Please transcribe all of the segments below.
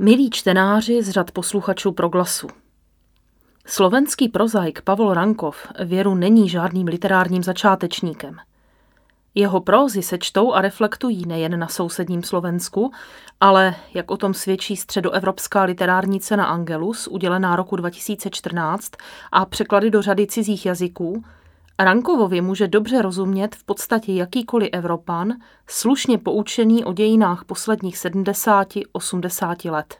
Milí čtenáři z řad posluchačů Proglasu. Slovenský prozaik Pavol Rankov věru není žádným literárním začátečníkem. Jeho prózy se čtou a reflektují nejen na sousedním Slovensku, ale, jak o tom svědčí středoevropská literární cena Angelus, udělená roku 2014 a překlady do řady cizích jazyků, Rankovovi může dobře rozumět v podstatě jakýkoliv Evropan, slušně poučený o dějinách posledních 70-80 let.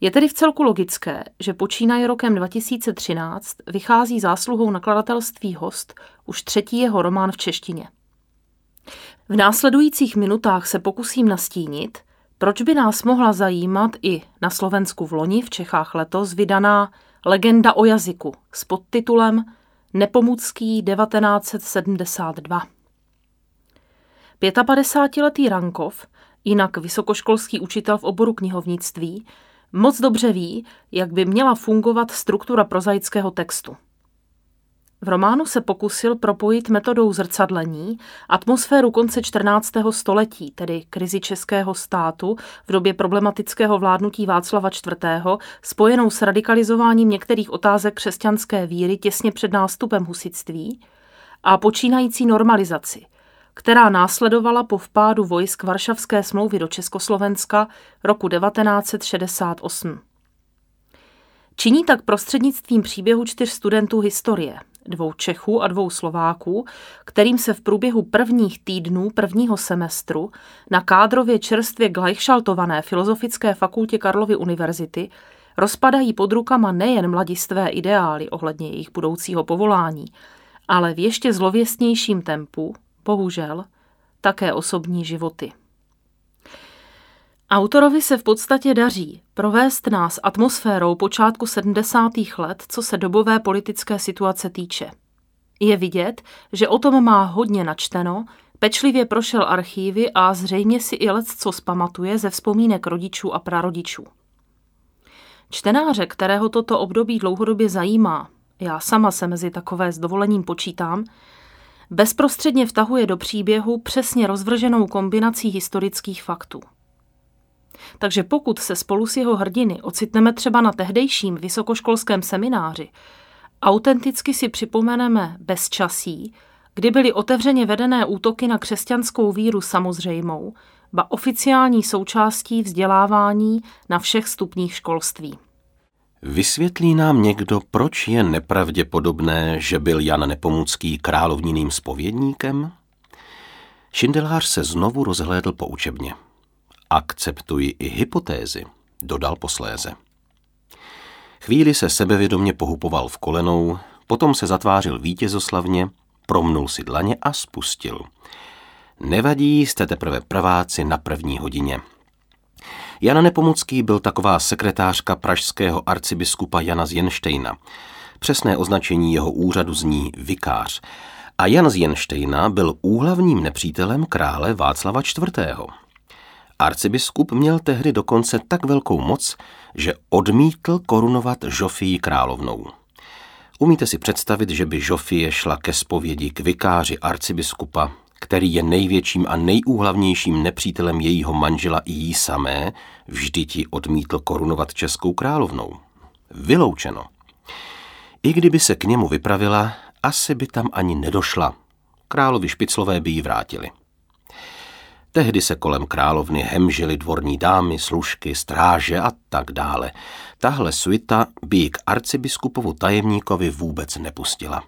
Je tedy v celku logické, že počínaje rokem 2013 vychází zásluhou nakladatelství Host už třetí jeho román v češtině. V následujících minutách se pokusím nastínit, proč by nás mohla zajímat i na Slovensku v loni, v Čechách letos vydaná Legenda o jazyku s podtitulem Nepomucký 1972. 55-letý Rankov, jinak vysokoškolský učitel v oboru knihovnictví, moc dobře ví, jak by měla fungovat struktura prozaického textu. V románu se pokusil propojit metodou zrcadlení atmosféru konce 14. století, tedy krizi českého státu v době problematického vládnutí Václava IV., spojenou s radikalizováním některých otázek křesťanské víry těsně před nástupem husitství a počínající normalizaci, která následovala po vpádu vojsk Varšavské smlouvy do Československa roku 1968. Činí tak prostřednictvím příběhu čtyř studentů historie – dvou Čechů a dvou Slováků, kterým se v průběhu prvních týdnů prvního semestru na kádrově čerstvě glajšaltované Filozofické fakultě Karlovy univerzity rozpadají pod rukama nejen mladistvé ideály ohledně jejich budoucího povolání, ale v ještě zlověstnějším tempu, bohužel, také osobní životy. Autorovi se v podstatě daří provést nás atmosférou počátku 70. let, co se dobové politické situace týče. Je vidět, že o tom má hodně načteno, pečlivě prošel archívy a zřejmě si i lec co zpamatuje ze vzpomínek rodičů a prarodičů. Čtenáře, kterého toto období dlouhodobě zajímá, já sama se mezi takové s dovolením počítám, bezprostředně vtahuje do příběhu přesně rozvrženou kombinací historických faktů. Takže pokud se spolu s jeho hrdiny ocitneme třeba na tehdejším vysokoškolském semináři, autenticky si připomeneme bezčasí, kdy byly otevřeně vedené útoky na křesťanskou víru samozřejmou, ba oficiální součástí vzdělávání na všech stupních školství. Vysvětlí nám někdo, proč je nepravděpodobné, že byl Jan Nepomucký královniným spovědníkem? Šindelář se znovu rozhlédl po učebně. Akceptuji i hypotézy, dodal posléze. Chvíli se sebevědomně pohupoval v kolenou, potom se zatvářil vítězoslavně, promnul si dlaně a spustil. Nevadí, jste teprve prváci na první hodině. Jana Nepomucký byl taková sekretářka pražského arcibiskupa Jana z Jenštejna. Přesné označení jeho úřadu zní vikář. A Jan z Jenštejna byl úhlavním nepřítelem krále Václava IV. Arcibiskup měl tehdy dokonce tak velkou moc, že odmítl korunovat Žofii královnou. Umíte si představit, že by Žofie šla ke zpovědi k vikáři arcibiskupa, který je největším a nejúhlavnějším nepřítelem jejího manžela i jí samé, vždy ti odmítl korunovat českou královnou. Vyloučeno. I kdyby se k němu vypravila, asi by tam ani nedošla. Královi špiclové by ji vrátili. Tehdy se kolem královny hemžily dvorní dámy, služky, stráže a tak dále. Tahle suita by ji k arcibiskupovu tajemníkovi vůbec nepustila.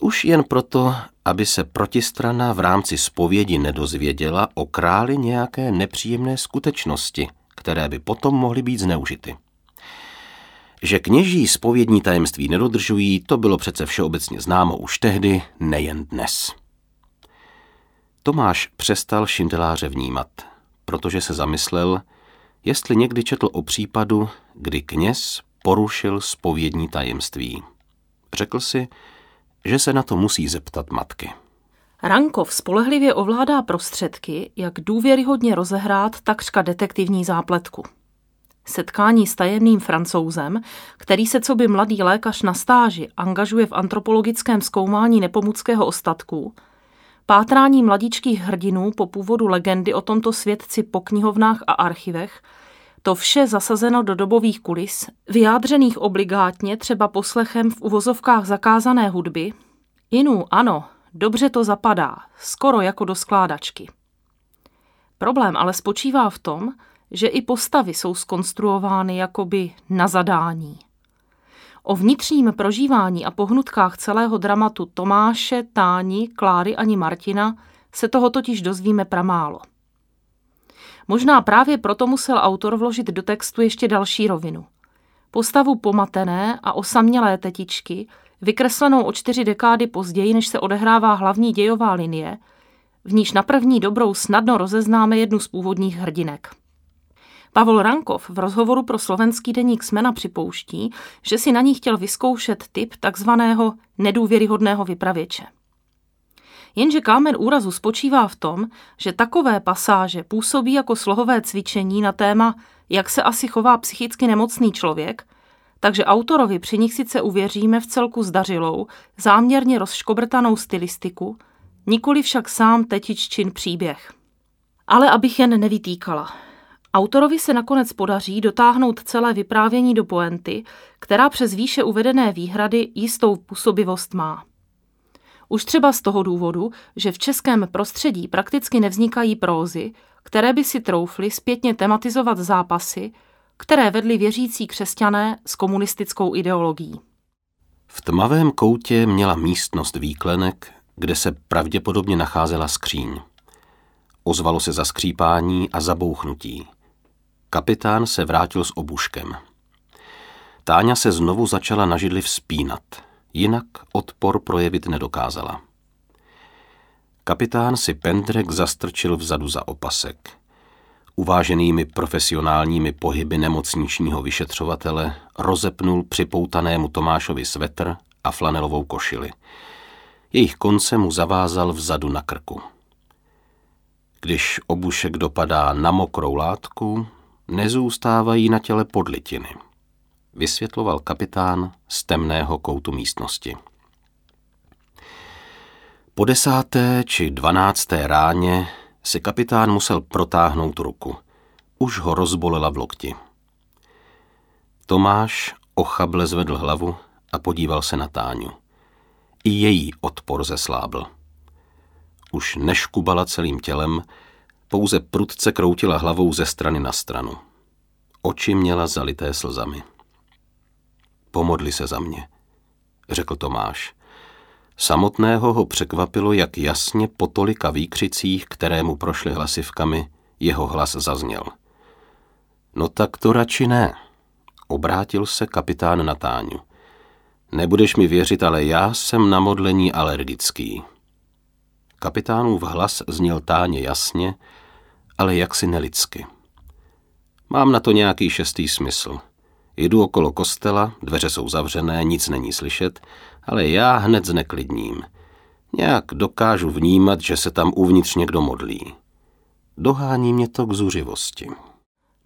Už jen proto, aby se protistrana v rámci spovědi nedozvěděla o králi nějaké nepříjemné skutečnosti, které by potom mohly být zneužity. Že kněží spovědní tajemství nedodržují, to bylo přece všeobecně známo už tehdy, nejen dnes. Tomáš přestal šindeláře vnímat, protože se zamyslel, jestli někdy četl o případu, kdy kněz porušil spovědní tajemství. Řekl si, že se na to musí zeptat matky. Rankov spolehlivě ovládá prostředky, jak důvěryhodně rozehrát takřka detektivní zápletku. Setkání s tajemným francouzem, který se co by mladý lékař na stáži angažuje v antropologickém zkoumání nepomuckého ostatku, Pátrání mladíčkých hrdinů po původu legendy o tomto svědci po knihovnách a archivech To vše zasazeno do dobových kulis, vyjádřených obligátně třeba poslechem v uvozovkách zakázané hudby. Inu, ano, dobře to zapadá, skoro jako do skládačky. Problém ale spočívá v tom, že i postavy jsou skonstruovány jakoby na zadání. O vnitřním prožívání a pohnutkách celého dramatu Tomáše, Táni, Kláry ani Martina se toho totiž dozvíme pramálo. Možná právě proto musel autor vložit do textu ještě další rovinu. Postavu pomatené a osamělé tetičky, vykreslenou o čtyři dekády později, než se odehrává hlavní dějová linie, v níž na první dobrou snadno rozeznáme jednu z původních hrdinek. Pavel Rankov v rozhovoru pro slovenský deník Smena připouští, že si na ní chtěl vyzkoušet typ takzvaného nedůvěryhodného vypravěče. Jenže kámen úrazu spočívá v tom, že takové pasáže působí jako slohové cvičení na téma, jak se asi chová psychicky nemocný člověk, takže autorovi při nich sice uvěříme v celku zdařilou, záměrně rozškobrtanou stylistiku, nikoli však sám tetiččin příběh. Ale abych jen nevytýkala. Autorovi se nakonec podaří dotáhnout celé vyprávění do poenty, která přes výše uvedené výhrady jistou působivost má. Už třeba z toho důvodu, že v českém prostředí prakticky nevznikají prózy, které by si troufly zpětně tematizovat zápasy, které vedly věřící křesťané s komunistickou ideologií. V tmavém koutě měla místnost výklenek, kde se pravděpodobně nacházela skříň. Ozvalo se zaskřípání a zabouchnutí. Kapitán se vrátil s obuškem. Táňa se znovu začala na židli vzpínat – jinak odpor projevit nedokázala. Kapitán si pendrek zastrčil vzadu za opasek. Uváženými profesionálními pohyby nemocničního vyšetřovatele rozepnul připoutanému Tomášovi svetr a flanelovou košili. Jejich konce mu zavázal vzadu na krku. Když obušek dopadá na mokrou látku, nezůstávají na těle podlitiny vysvětloval kapitán z temného koutu místnosti. Po desáté či dvanácté ráně si kapitán musel protáhnout ruku. Už ho rozbolela v lokti. Tomáš ochable zvedl hlavu a podíval se na Táňu. I její odpor zeslábl. Už neškubala celým tělem, pouze prudce kroutila hlavou ze strany na stranu. Oči měla zalité slzami. Pomodli se za mě, řekl Tomáš. Samotného ho překvapilo, jak jasně po tolika výkřicích, které mu prošly hlasivkami, jeho hlas zazněl. No tak to radši ne, obrátil se kapitán na Táňu. Nebudeš mi věřit, ale já jsem na modlení alergický. Kapitánův hlas zněl Táně jasně, ale jaksi nelidsky. Mám na to nějaký šestý smysl – Jdu okolo kostela, dveře jsou zavřené, nic není slyšet, ale já hned zneklidním. Nějak dokážu vnímat, že se tam uvnitř někdo modlí. Dohání mě to k zuřivosti.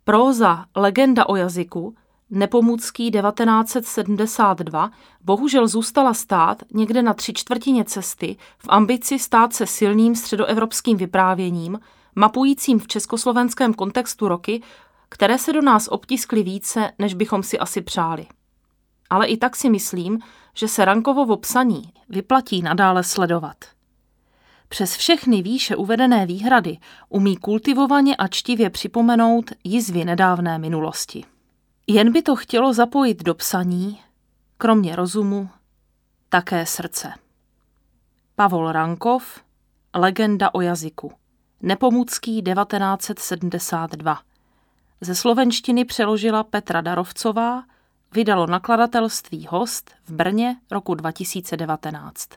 Próza Legenda o jazyku Nepomůcký 1972 bohužel zůstala stát někde na tři čtvrtině cesty v ambici stát se silným středoevropským vyprávěním, mapujícím v československém kontextu roky které se do nás obtiskly více, než bychom si asi přáli. Ale i tak si myslím, že se Rankovovo psaní vyplatí nadále sledovat. Přes všechny výše uvedené výhrady umí kultivovaně a čtivě připomenout jizvy nedávné minulosti. Jen by to chtělo zapojit do psaní, kromě rozumu, také srdce. Pavol Rankov, Legenda o jazyku. Nepomůcký 1972 ze slovenštiny přeložila Petra Darovcová, vydalo nakladatelství Host v Brně roku 2019.